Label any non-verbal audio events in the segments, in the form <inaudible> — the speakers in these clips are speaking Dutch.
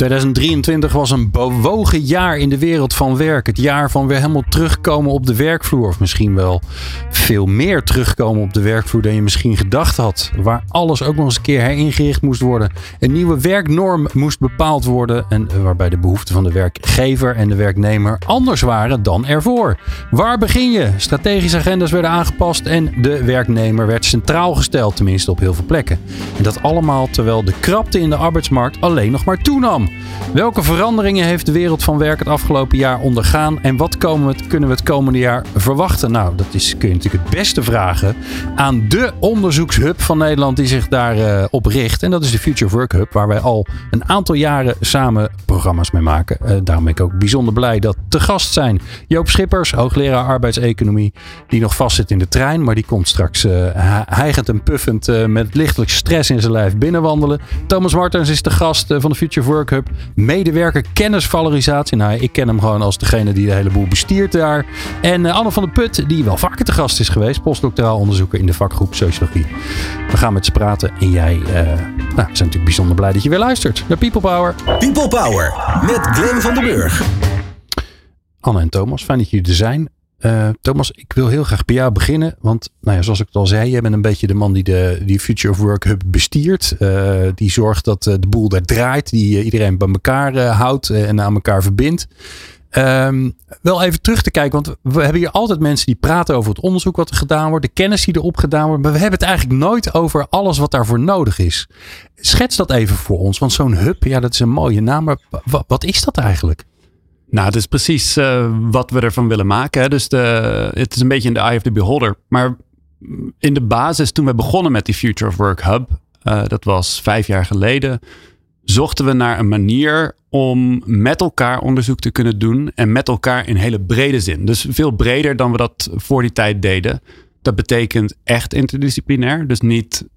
2023 was een bewogen jaar in de wereld van werk. Het jaar van weer helemaal terugkomen op de werkvloer. Of misschien wel veel meer terugkomen op de werkvloer dan je misschien gedacht had. Waar alles ook nog eens een keer heringericht moest worden. Een nieuwe werknorm moest bepaald worden. En waarbij de behoeften van de werkgever en de werknemer anders waren dan ervoor. Waar begin je? Strategische agendas werden aangepast en de werknemer werd centraal gesteld. Tenminste op heel veel plekken. En dat allemaal terwijl de krapte in de arbeidsmarkt alleen nog maar toenam. Welke veranderingen heeft de wereld van werk het afgelopen jaar ondergaan en wat we, kunnen we het komende jaar verwachten? Nou, dat is, kun je natuurlijk het beste vragen aan de onderzoekshub van Nederland die zich daarop uh, op richt. En dat is de Future Work Hub, waar wij al een aantal jaren samen programma's mee maken. Uh, daarom ben ik ook bijzonder blij dat te gast zijn Joop Schippers, hoogleraar arbeidseconomie, die nog vastzit in de trein, maar die komt straks uh, hijgend en puffend met lichtelijk stress in zijn lijf binnenwandelen. Thomas Martens is de gast van de Future Work Hub. Medewerker kennisvalorisatie. Nou, ik ken hem gewoon als degene die de hele boel bestiert daar. En uh, Anne van der Put, die wel vaker te gast is geweest. Postdoctoraal onderzoeker in de vakgroep Sociologie. We gaan met ze praten. En jij, uh, nou, we zijn natuurlijk bijzonder blij dat je weer luistert naar People Power. People Power met Glenn van den Burg. Anne en Thomas, fijn dat jullie er zijn. Uh, Thomas, ik wil heel graag bij jou beginnen. Want nou ja, zoals ik het al zei, jij bent een beetje de man die de die Future of Work Hub bestiert. Uh, die zorgt dat uh, de boel daar draait. Die iedereen bij elkaar houdt en aan elkaar verbindt. Um, wel even terug te kijken, want we hebben hier altijd mensen die praten over het onderzoek wat er gedaan wordt, de kennis die erop gedaan wordt, maar we hebben het eigenlijk nooit over alles wat daarvoor nodig is. Schets dat even voor ons, want zo'n hub, ja, dat is een mooie naam, maar wat is dat eigenlijk? Nou, het is precies uh, wat we ervan willen maken. Hè. Dus de, het is een beetje in de eye of the beholder. Maar in de basis, toen we begonnen met die Future of Work Hub, uh, dat was vijf jaar geleden, zochten we naar een manier om met elkaar onderzoek te kunnen doen. En met elkaar in hele brede zin. Dus veel breder dan we dat voor die tijd deden. Dat betekent echt interdisciplinair. Dus niet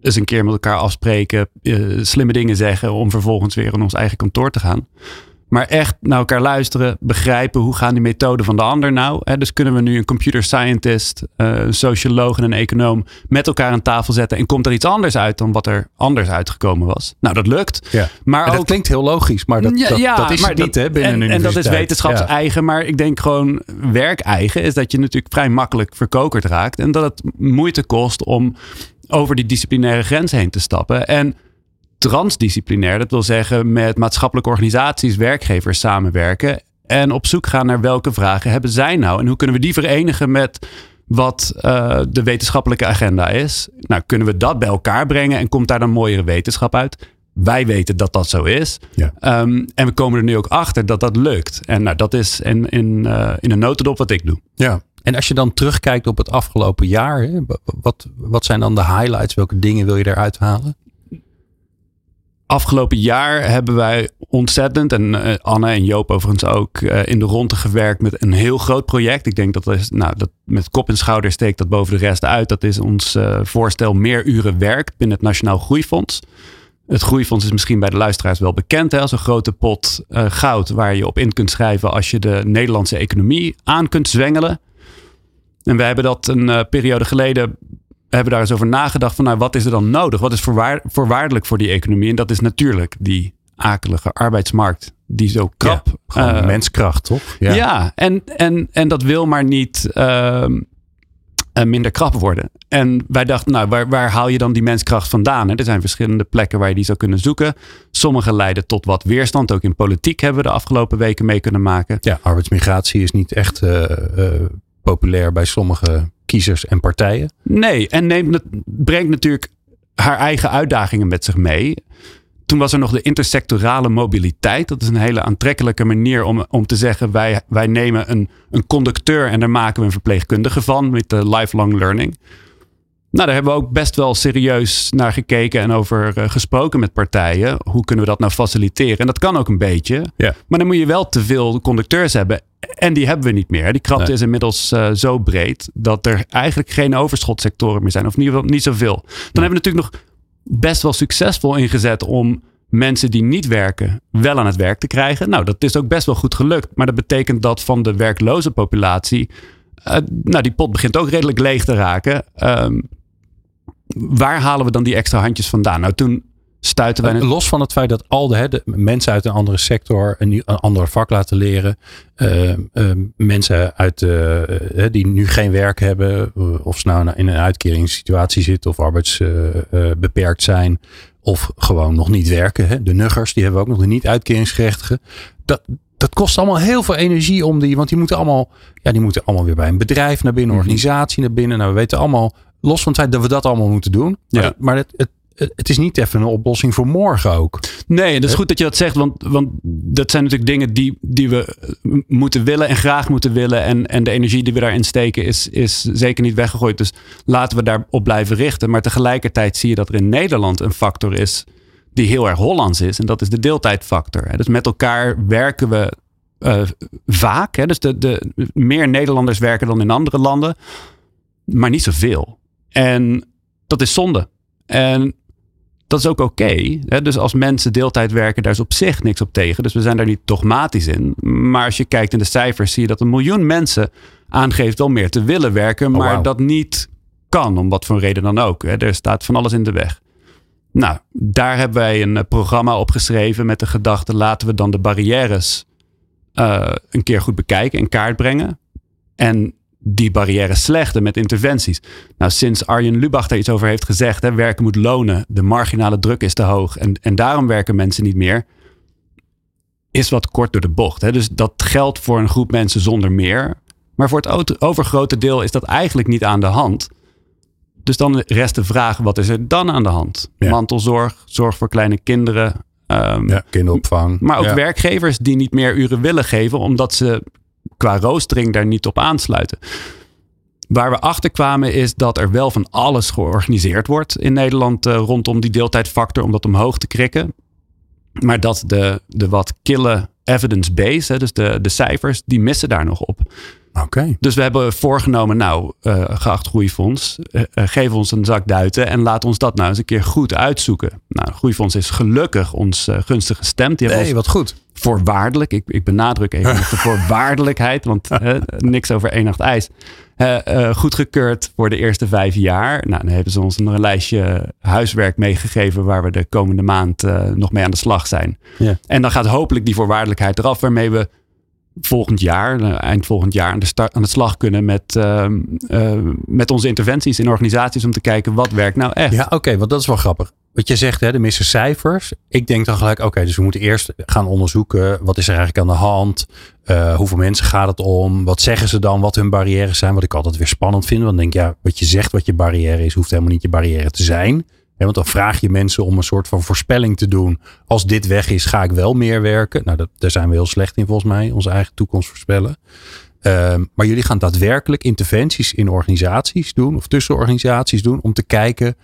eens een keer met elkaar afspreken, uh, slimme dingen zeggen om vervolgens weer in ons eigen kantoor te gaan. Maar echt naar elkaar luisteren, begrijpen hoe gaan die methoden van de ander nou. Hè? Dus kunnen we nu een computer scientist, uh, een socioloog en een econoom met elkaar aan tafel zetten. En komt er iets anders uit dan wat er anders uitgekomen was. Nou, dat lukt. Ja. Maar dat klinkt heel logisch, maar dat, dat, ja, dat is maar het niet hè, binnen en, een En dat is wetenschapseigen. Maar ik denk gewoon werkeigen is dat je natuurlijk vrij makkelijk verkokerd raakt. En dat het moeite kost om over die disciplinaire grens heen te stappen. En transdisciplinair. Dat wil zeggen met maatschappelijke organisaties, werkgevers samenwerken. En op zoek gaan naar welke vragen hebben zij nou? En hoe kunnen we die verenigen met wat uh, de wetenschappelijke agenda is? Nou, kunnen we dat bij elkaar brengen en komt daar dan mooiere wetenschap uit? Wij weten dat dat zo is. Ja. Um, en we komen er nu ook achter dat dat lukt. En nou, dat is in, in, uh, in een notendop wat ik doe. Ja. En als je dan terugkijkt op het afgelopen jaar, hè, wat, wat zijn dan de highlights? Welke dingen wil je eruit halen? Afgelopen jaar hebben wij ontzettend, en uh, Anne en Joop overigens ook, uh, in de ronde gewerkt met een heel groot project. Ik denk dat, nou, dat met kop en schouder steekt dat boven de rest uit. Dat is ons uh, voorstel meer uren werk binnen het Nationaal Groeifonds. Het Groeifonds is misschien bij de luisteraars wel bekend hè, als een grote pot goud waar je op in kunt schrijven als je de Nederlandse economie aan kunt zwengelen. En we hebben dat een periode geleden hebben daar eens over nagedacht van nou, wat is er dan nodig? Wat is voorwaar voorwaardelijk voor die economie? En dat is natuurlijk die akelige arbeidsmarkt die zo krap. Ja, uh, menskracht, toch? Ja, ja en, en, en dat wil maar niet uh, minder krap worden. En wij dachten, nou, waar, waar haal je dan die menskracht vandaan? Er zijn verschillende plekken waar je die zou kunnen zoeken. Sommige leiden tot wat weerstand. Ook in politiek hebben we de afgelopen weken mee kunnen maken. Ja, arbeidsmigratie is niet echt uh, populair bij sommige kiezers en partijen. Nee, en neemt, brengt natuurlijk haar eigen uitdagingen met zich mee. Toen was er nog de intersectorale mobiliteit. Dat is een hele aantrekkelijke manier om, om te zeggen: wij, wij nemen een, een conducteur en daar maken we een verpleegkundige van met de lifelong learning. Nou, daar hebben we ook best wel serieus naar gekeken en over uh, gesproken met partijen. Hoe kunnen we dat nou faciliteren? En dat kan ook een beetje. Ja. Maar dan moet je wel te veel conducteurs hebben. En die hebben we niet meer. Die krapte Nee. is inmiddels eh, zo breed dat er eigenlijk geen overschotsectoren meer zijn. Of in ieder geval niet zoveel. Dan hebben we natuurlijk nog best wel succesvol ingezet om mensen die niet werken wel aan het werk te krijgen. Nou, dat is ook best wel goed gelukt. Maar dat betekent dat van de werkloze populatie. eh, nou, die pot begint ook redelijk leeg te raken. Ehm, waar halen we dan die extra handjes vandaan? Nou, toen stuiten wij. Los van het feit dat al de, hè, de mensen uit een andere sector een, een ander vak laten leren. eh, eh, mensen uit, eh, eh, die nu geen werk hebben. eh, of ze nou in een uitkeringssituatie zitten. Of arbeidsbeperkt zijn. Of gewoon nog niet werken. Hè. De nuggers, die hebben we ook nog de niet uitkeringsgerechtigen. Dat, dat kost allemaal heel veel energie om die. Want die moeten allemaal, ja, die moeten allemaal weer bij een bedrijf naar binnen. Mhm. Organisatie naar binnen. Nou, we weten allemaal. Los van het feit dat we dat allemaal moeten doen. Maar, Ja. maar het, het, het is niet even een oplossing voor morgen ook. Nee, dat is goed dat je dat zegt. Want, want dat zijn natuurlijk dingen die, die we eh, moeten willen en graag moeten willen. En, en de energie die we daarin steken is, is zeker niet weggegooid. Dus laten we daarop blijven richten. Maar tegelijkertijd zie je dat er in Nederland een factor is die heel erg Hollands is. En dat is de deeltijdfactor. Dus met elkaar werken we eh, vaak. Hè. Dus de, de, meer Nederlanders werken dan in andere landen. Maar niet zoveel. En dat is zonde. En dat is ook oké. dus als mensen deeltijd werken, daar is op zich niks op tegen. Dus we zijn daar niet dogmatisch in. Maar als je kijkt in de cijfers, zie je dat een miljoen mensen aangeeft wel meer te willen werken, maar wauw. dat niet kan, om wat voor reden dan ook. Hè. Er staat van alles in de weg. Nou, daar hebben wij een eh, programma op geschreven met de gedachte: laten we dan de barrières eh, een keer goed bekijken, in kaart brengen. En die barrières slechten met interventies. Nou, sinds Arjen Lubach daar iets over heeft gezegd, hè, werken moet lonen, de marginale druk is te hoog en, en daarom werken mensen niet meer, is wat kort door de bocht. Hè. Dus dat geldt voor een groep mensen zonder meer. Maar voor het overgrote deel is dat eigenlijk niet aan de hand. Dus dan rest de vraag, wat is er dan aan de hand? Ja. Mantelzorg, zorg voor kleine kinderen. ehm, Ja, kinderopvang. maar ook ja. werkgevers die niet meer uren willen geven, omdat ze qua roostering daar niet op aansluiten. Waar we achter kwamen is dat er wel van alles georganiseerd wordt in Nederland eh, rondom die deeltijdfactor om dat omhoog te krikken. Maar dat de, de wat kille evidence base, hè, dus de, de cijfers, die missen daar nog op. Oké. Dus we hebben voorgenomen, nou, eh geacht Groeifonds, eh, eh, geef ons een zak duiten en laat ons dat nou eens een keer goed uitzoeken. Nou, Groeifonds is gelukkig ons gunstig gestemd. Die Nee, wat goed. voorwaardelijk, ik, ik benadruk even <laughs> de voorwaardelijkheid, want niks over één nacht ijs. Goedgekeurd voor de eerste vijf jaar. Nou, dan hebben ze ons een lijstje huiswerk meegegeven waar we de komende maand nog mee aan de slag zijn. Ja. En dan gaat hopelijk die voorwaardelijkheid eraf, waarmee we volgend jaar, eh, eind volgend jaar, aan de, start, aan de slag kunnen met, ehm, eh, met onze interventies in organisaties om te kijken wat werkt nou echt. Ja, oké, want dat is wel grappig. Wat je zegt, hè, de missen cijfers. Ik denk dan gelijk, oké, dus we moeten eerst gaan onderzoeken. Wat is er eigenlijk aan de hand? Eh, hoeveel mensen gaat het om? Wat zeggen ze dan? Wat hun barrières zijn? Wat ik altijd weer spannend vind. Want dan denk ik, ja, wat je zegt wat je barrière is, hoeft helemaal niet je barrière te zijn. Want dan vraag je mensen om een soort van voorspelling te doen. Als dit weg is, ga ik wel meer werken. Nou, dat, daar zijn we heel slecht in volgens mij. Onze eigen toekomst voorspellen. Ehm, maar jullie gaan daadwerkelijk interventies in organisaties doen. Of tussen organisaties doen. Om te kijken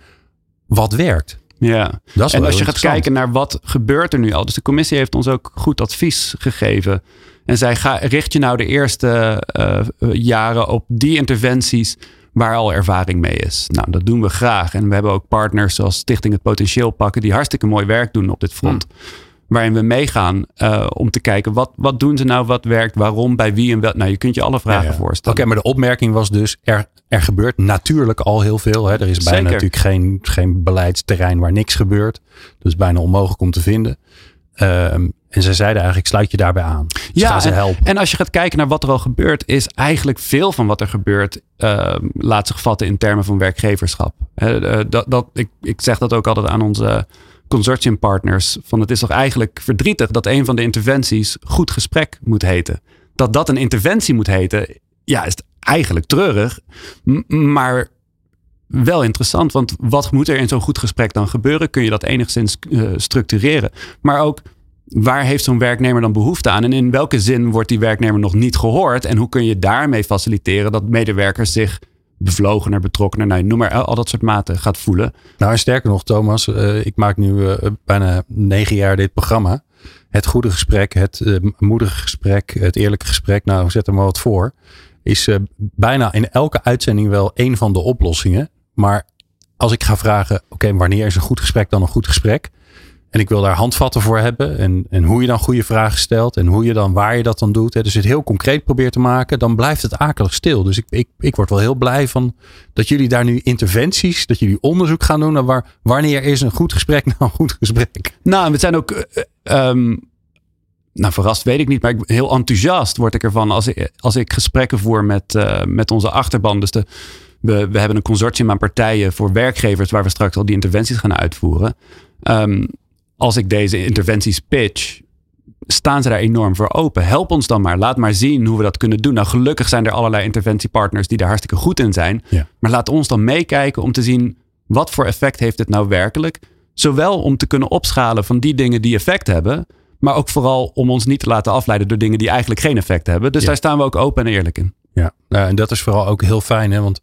wat werkt. Ja. Dat is wel En als je gaat kijken naar wat gebeurt er nu al. Dus de commissie heeft ons ook goed advies gegeven. En zij ga, richt je nou de eerste eh, eh, jaren op die interventies waar al ervaring mee is. Nou, dat doen we graag. En we hebben ook partners zoals Stichting Het Potentieel pakken die hartstikke mooi werk doen op dit front. Waarin we meegaan eh, om te kijken wat, wat doen ze nou, wat werkt, waarom, bij wie en wel. Nou, je kunt je alle vragen Ja, ja. voorstellen. Oké, maar de opmerking was dus, er, er gebeurt natuurlijk al heel veel. Hè. Er is bijna Zeker. natuurlijk geen, geen beleidsterrein waar niks gebeurt. Dus bijna onmogelijk om te vinden. Ehm, en ze zeiden eigenlijk, sluit je daarbij aan. Dus Ja, ze en- helpen. En als je gaat kijken naar wat er al gebeurt, is eigenlijk veel van wat er gebeurt, eh, laat zich vatten in termen van werkgeverschap. Eh, dat, dat, ik, ik zeg dat ook altijd aan onze consortiumpartners. Van het is toch eigenlijk verdrietig dat een van de interventies goed gesprek moet heten. Dat dat een interventie moet heten, ja, is eigenlijk treurig. Maar wel interessant, want wat moet er in zo'n goed gesprek dan gebeuren? Kun je dat enigszins eh, structureren? Maar ook, waar heeft zo'n werknemer dan behoefte aan? En in welke zin wordt die werknemer nog niet gehoord? En hoe kun je daarmee faciliteren dat medewerkers zich bevlogener, betrokkener, nou, noem maar al dat soort maten gaat voelen. Nou, sterker nog, Thomas, uh, ik maak nu uh, bijna negen jaar dit programma. Het goede gesprek, het uh, moedige gesprek, het eerlijke gesprek, nou zet er maar wat voor. Is bijna in elke uitzending wel een van de oplossingen. Maar als ik ga vragen, oké, wanneer is een goed gesprek dan een goed gesprek? En ik wil daar handvatten voor hebben. En, en hoe je dan goede vragen stelt. En hoe je dan, waar je dat dan doet. Hè. Dus het heel concreet probeert te maken. Dan blijft het akelig stil. Dus ik, ik, ik word wel heel blij van dat jullie daar nu interventies. Dat jullie onderzoek gaan doen naar waar, wanneer is een goed gesprek <laughs> nou een goed gesprek. Nou, we zijn ook... Um, nou, verrast weet ik niet. Maar heel enthousiast word ik ervan als ik, als ik gesprekken voer met, uh, met onze achterban. Dus we, we hebben een consortium aan partijen voor werkgevers waar we straks al die interventies gaan uitvoeren. Um, als ik deze interventies pitch, staan ze daar enorm voor open. Help ons dan maar. Laat maar zien hoe we dat kunnen doen. Nou, gelukkig zijn er allerlei interventiepartners die daar hartstikke goed in zijn. Ja. Maar laat ons dan meekijken om te zien wat voor effect heeft het nou werkelijk. Zowel om te kunnen opschalen van die dingen die effect hebben. Maar ook vooral om ons niet te laten afleiden door dingen die eigenlijk geen effect hebben. Dus daar staan we ook open en eerlijk in. Ja, nou, en dat is vooral ook heel fijn. Hè? Want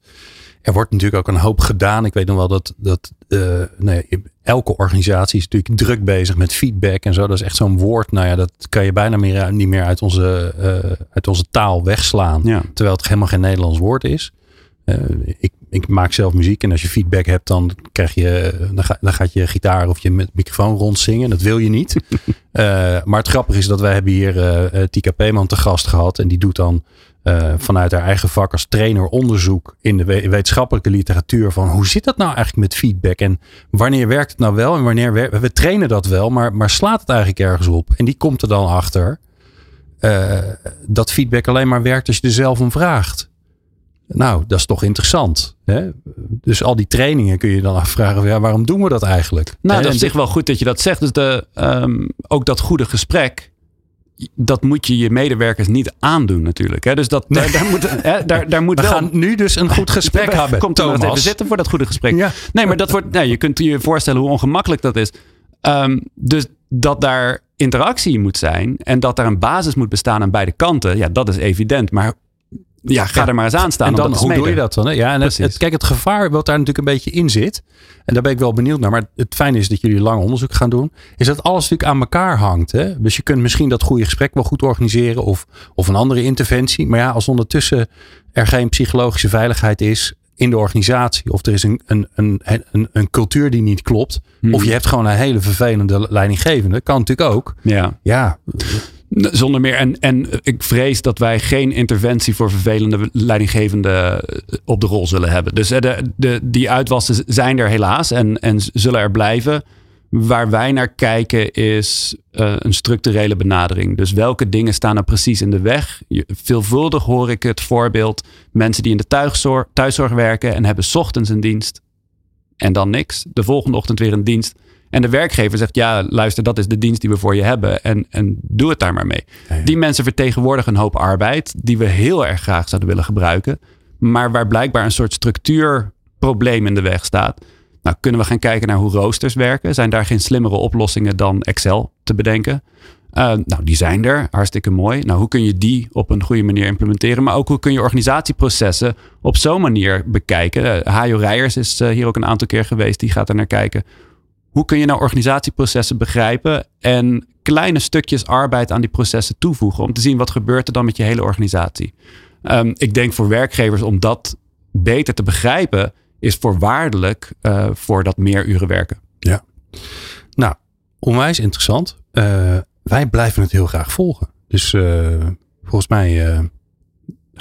er wordt natuurlijk ook een hoop gedaan. Ik weet nog wel dat, dat uh, nee, elke organisatie is natuurlijk druk bezig met feedback en zo. Dat is echt zo'n woord. Nou ja, dat kan je bijna meer, niet meer uit onze, uh, uit onze taal wegslaan. Ja. Terwijl het helemaal geen Nederlands woord is. Uh, ik, ik maak zelf muziek en als je feedback hebt, dan, krijg je, dan, ga, dan gaat je gitaar of je met microfoon rondzingen. Dat wil je niet. <laughs> maar het grappige is dat wij hebben hier Tika Peeman te gast gehad. En die doet dan uh, vanuit haar eigen vak als trainer onderzoek in de wetenschappelijke literatuur van hoe zit dat nou eigenlijk met feedback en wanneer werkt het nou wel en wanneer we, we trainen dat wel, maar, maar slaat het eigenlijk ergens op? En die komt er dan achter uh, dat feedback alleen maar werkt als je er zelf om vraagt. Nou, dat is toch interessant. Hè? Dus al die trainingen kun je dan afvragen, ja, waarom doen we dat eigenlijk? Nou, dat is zich wel goed dat je dat zegt. Dus de, um, ook dat goede gesprek dat moet je je medewerkers niet aandoen natuurlijk. Hè? Dus dat, daar, daar, moet, hè, daar, daar moet We wel... gaan nu dus een goed <laughs> gesprek hebben, Komt er even zitten voor dat goede gesprek. Ja. Nee, maar dat wordt, nee, je kunt je voorstellen hoe ongemakkelijk dat is. Um, dus dat daar interactie moet zijn en dat daar een basis moet bestaan aan beide kanten. Ja, dat is evident. Maar ja, ga er maar eens aan staan. En dan, hoe doe je dat dan? Hè? Ja, en het, kijk, het gevaar wat daar natuurlijk een beetje in zit. En daar ben ik wel benieuwd naar. Maar het fijne is dat jullie lang onderzoek gaan doen. Is dat alles natuurlijk aan elkaar hangt. Hè? Dus je kunt misschien dat goede gesprek wel goed organiseren. Of, of een andere interventie. Maar ja, als ondertussen er geen psychologische veiligheid is in de organisatie. Of er is een, een, een, een, een cultuur die niet klopt. Hmm. Of je hebt gewoon een hele vervelende leidinggevende. Kan natuurlijk ook. Ja. Ja. Zonder meer. En, en ik vrees dat wij geen interventie voor vervelende leidinggevende eh, op de rol zullen hebben. Dus eh, de, die uitwassen zijn er helaas en, en zullen er blijven. Waar wij naar kijken is uh, een structurele benadering. Dus welke dingen staan er precies in de weg? Veelvuldig hoor ik het voorbeeld mensen die in de thuiszorg, thuiszorg werken en hebben ochtends een dienst en dan niks. De volgende ochtend weer een dienst en de werkgever zegt, ja, luister, dat is de dienst die we voor je hebben. En, en doe het daar maar mee. Die mensen vertegenwoordigen een hoop arbeid die we heel erg graag zouden willen gebruiken. Maar waar blijkbaar een soort structuurprobleem in de weg staat. Nou, kunnen we gaan kijken naar hoe roosters werken? Zijn daar geen slimmere oplossingen dan Excel te bedenken? Uh, nou, die zijn er. Hartstikke mooi. Nou, hoe kun je die op een goede manier implementeren? Maar ook hoe kun je organisatieprocessen op zo'n manier bekijken? Uh, Hajo Rijers is uh, hier ook een aantal keer geweest. Die gaat er naar kijken. Hoe kun je nou organisatieprocessen begrijpen en kleine stukjes arbeid aan die processen toevoegen om te zien wat gebeurt er dan met je hele organisatie? Um, ik denk voor werkgevers om dat beter te begrijpen is voorwaardelijk uh, voor dat meer uren werken. Ja, nou, onwijs interessant. Uh, wij blijven het heel graag volgen. Dus uh, volgens mij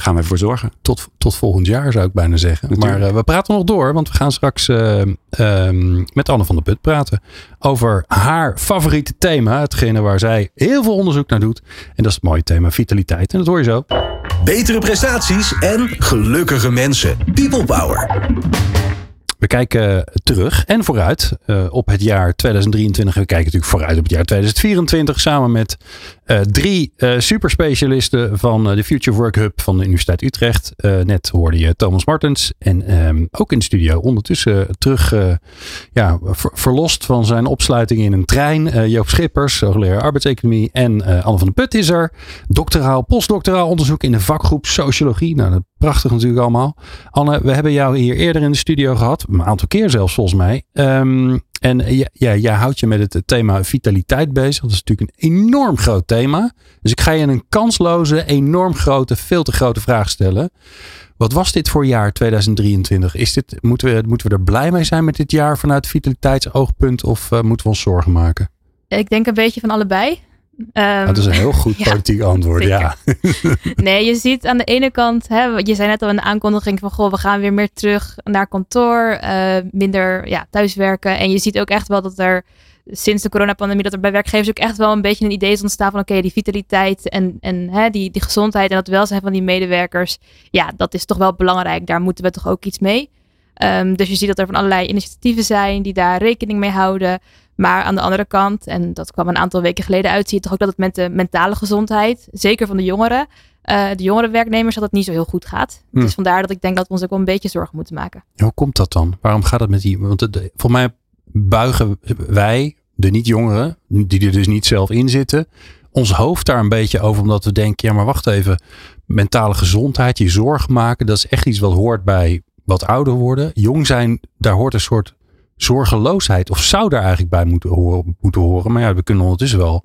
gaan we ervoor zorgen. Tot, tot volgend jaar zou ik bijna zeggen. Maar uh, we praten nog door, want we gaan straks uh, um, met Anne van der Put praten over haar favoriete thema. Hetgene waar zij heel veel onderzoek naar doet. En dat is het mooie thema vitaliteit. En dat hoor je zo. Betere prestaties en gelukkige mensen. People Power. We kijken terug en vooruit uh, op het jaar 2023. We kijken natuurlijk vooruit op het jaar 2024 samen met uh, drie superspecialisten van de Future Work Hub van de Universiteit Utrecht. net hoorde je Thomas Martens en um, ook in de studio ondertussen terug ja, ver verlost van zijn opsluiting in een trein. Joop Schippers, hoogleraar arbeidseconomie en Anne van der Put is er. Doctoraal, postdoctoraal onderzoek in de vakgroep Sociologie. Nou, dat Prachtig natuurlijk allemaal. Anne, we hebben jou hier eerder in de studio gehad. Een aantal keer zelfs volgens mij. Um, en ja, jij houdt je met het thema vitaliteit bezig. Dat is natuurlijk een enorm groot thema. Dus ik ga je een kansloze, enorm grote, veel te grote vraag stellen. Wat was dit voor jaar 2023? Is dit, moeten, we, moeten we er blij mee zijn met dit jaar vanuit vitaliteitsoogpunt? Of uh, moeten we ons zorgen maken? Ik denk een beetje van allebei. Um, dat is een heel goed <laughs> politiek antwoord, ja. <laughs> nee, je ziet aan de ene kant, hè, je zei net al in de aankondiging van, goh, we gaan weer meer terug naar kantoor, uh, minder ja, thuiswerken. En je ziet ook echt wel dat er sinds de coronapandemie, dat er bij werkgevers ook echt wel een beetje een idee is ontstaan van, oké, die vitaliteit en, en hè, die, die gezondheid en dat welzijn van die medewerkers, ja, dat is toch wel belangrijk. Daar moeten we toch ook iets mee. Um, dus je ziet dat er van allerlei initiatieven zijn die daar rekening mee houden. Maar aan de andere kant, en dat kwam een aantal weken geleden uit, zie je toch ook dat het met de mentale gezondheid, zeker van de jongeren, uh, de jongere werknemers, dat het niet zo heel goed gaat. Hm. Dus vandaar dat ik denk dat we ons ook wel een beetje zorgen moeten maken. hoe komt dat dan? Waarom gaat het met die? Want de, voor mij buigen wij, de niet-jongeren, die er dus niet zelf in zitten, ons hoofd daar een beetje over, omdat we denken, ja maar wacht even, mentale gezondheid, je zorg maken, dat is echt iets wat hoort bij wat ouder worden. Jong zijn, daar hoort een soort zorgeloosheid. Of zou daar eigenlijk bij moeten horen. Moeten horen. Maar ja, we kunnen ondertussen wel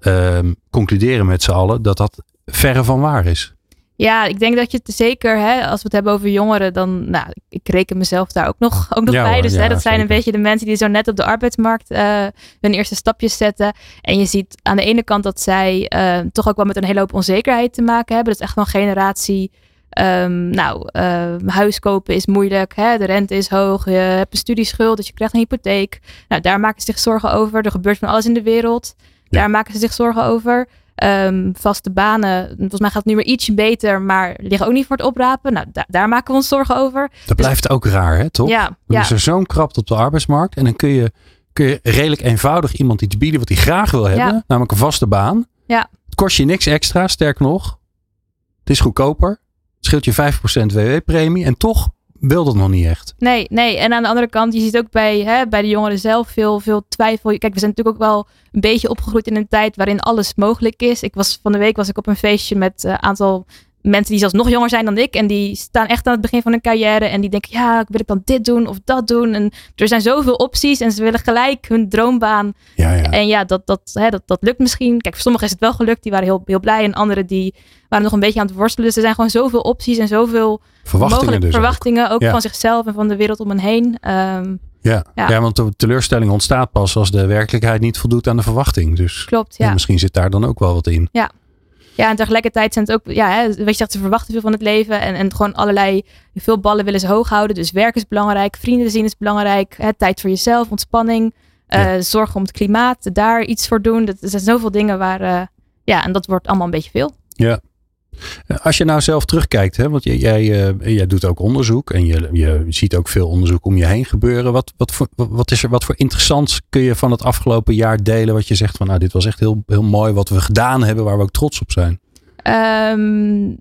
uh, concluderen met z'n allen dat dat verre van waar is. Ja, ik denk dat je het zeker, hè, als we het hebben over jongeren, dan, nou, ik reken mezelf daar ook nog, ook nog bij. Dus hè, dat zijn een beetje de mensen die zo net op de arbeidsmarkt uh, hun eerste stapjes zetten. En je ziet aan de ene kant dat zij uh, toch ook wel met een hele hoop onzekerheid te maken hebben. Dat is echt wel een generatie Um, nou, uh, huis kopen is moeilijk. Hè? De rente is hoog. Je hebt een studieschuld, dus je krijgt een hypotheek. Nou, daar maken ze zich zorgen over. Er gebeurt van alles in de wereld. Daar maken ze zich zorgen over. Um, vaste banen, volgens mij gaat het nu weer ietsje beter, maar liggen ook niet voor het oprapen. Nou, daar maken we ons zorgen over. Dat dus blijft ook raar, hè, toch? Ja. Dan is er zo'n krapte op de arbeidsmarkt en dan kun je, kun je redelijk eenvoudig iemand iets bieden wat hij graag wil hebben, namelijk een vaste baan. Ja. Het kost je niks extra, sterk nog. Het is goedkoper scheelt je 5% WW-premie en toch wil dat nog niet echt. Nee, nee. En aan de andere kant, je ziet ook bij, hè, bij de jongeren zelf veel, veel twijfel. Kijk, we zijn natuurlijk ook wel een beetje opgegroeid in een tijd waarin alles mogelijk is. Ik was van de week was ik op een feestje met een uh, aantal mensen die zelfs nog jonger zijn dan ik. En die staan echt aan het begin van hun carrière. En die denken, ja, wil ik dan dit doen of dat doen? En er zijn zoveel opties. En ze willen gelijk hun droombaan. Ja, ja. En ja, dat, dat, hè, dat, dat lukt misschien. Kijk, voor sommigen is het wel gelukt. Die waren heel, heel blij. En anderen die waren nog een beetje aan het worstelen. Dus er zijn gewoon zoveel opties en zoveel verwachtingen, dus verwachtingen ook, van zichzelf en van de wereld om hen heen. Um, ja. Ja. ja, want de teleurstelling ontstaat pas als de werkelijkheid niet voldoet aan de verwachting. Dus Klopt, ja. misschien zit daar dan ook wel wat in. Ja, ja, en tegelijkertijd zijn het ook, ja, hè, weet je, zegt, ze verwachten veel van het leven en, en gewoon allerlei, veel ballen willen ze hoog houden. Dus werk is belangrijk, vrienden zien is belangrijk, hè, tijd voor jezelf, ontspanning, uh, zorgen om het klimaat, daar iets voor doen. Dat, er zijn zoveel dingen waar, uh, ja, en dat wordt allemaal een beetje veel. Ja, als je nou zelf terugkijkt, hè, want jij, jij, uh, jij doet ook onderzoek en je, je ziet ook veel onderzoek om je heen gebeuren. Wat, wat, voor, wat, is er, wat voor interessants kun je van het afgelopen jaar delen? Wat je zegt van nou, dit was echt heel, heel mooi wat we gedaan hebben, waar we ook trots op zijn. Um,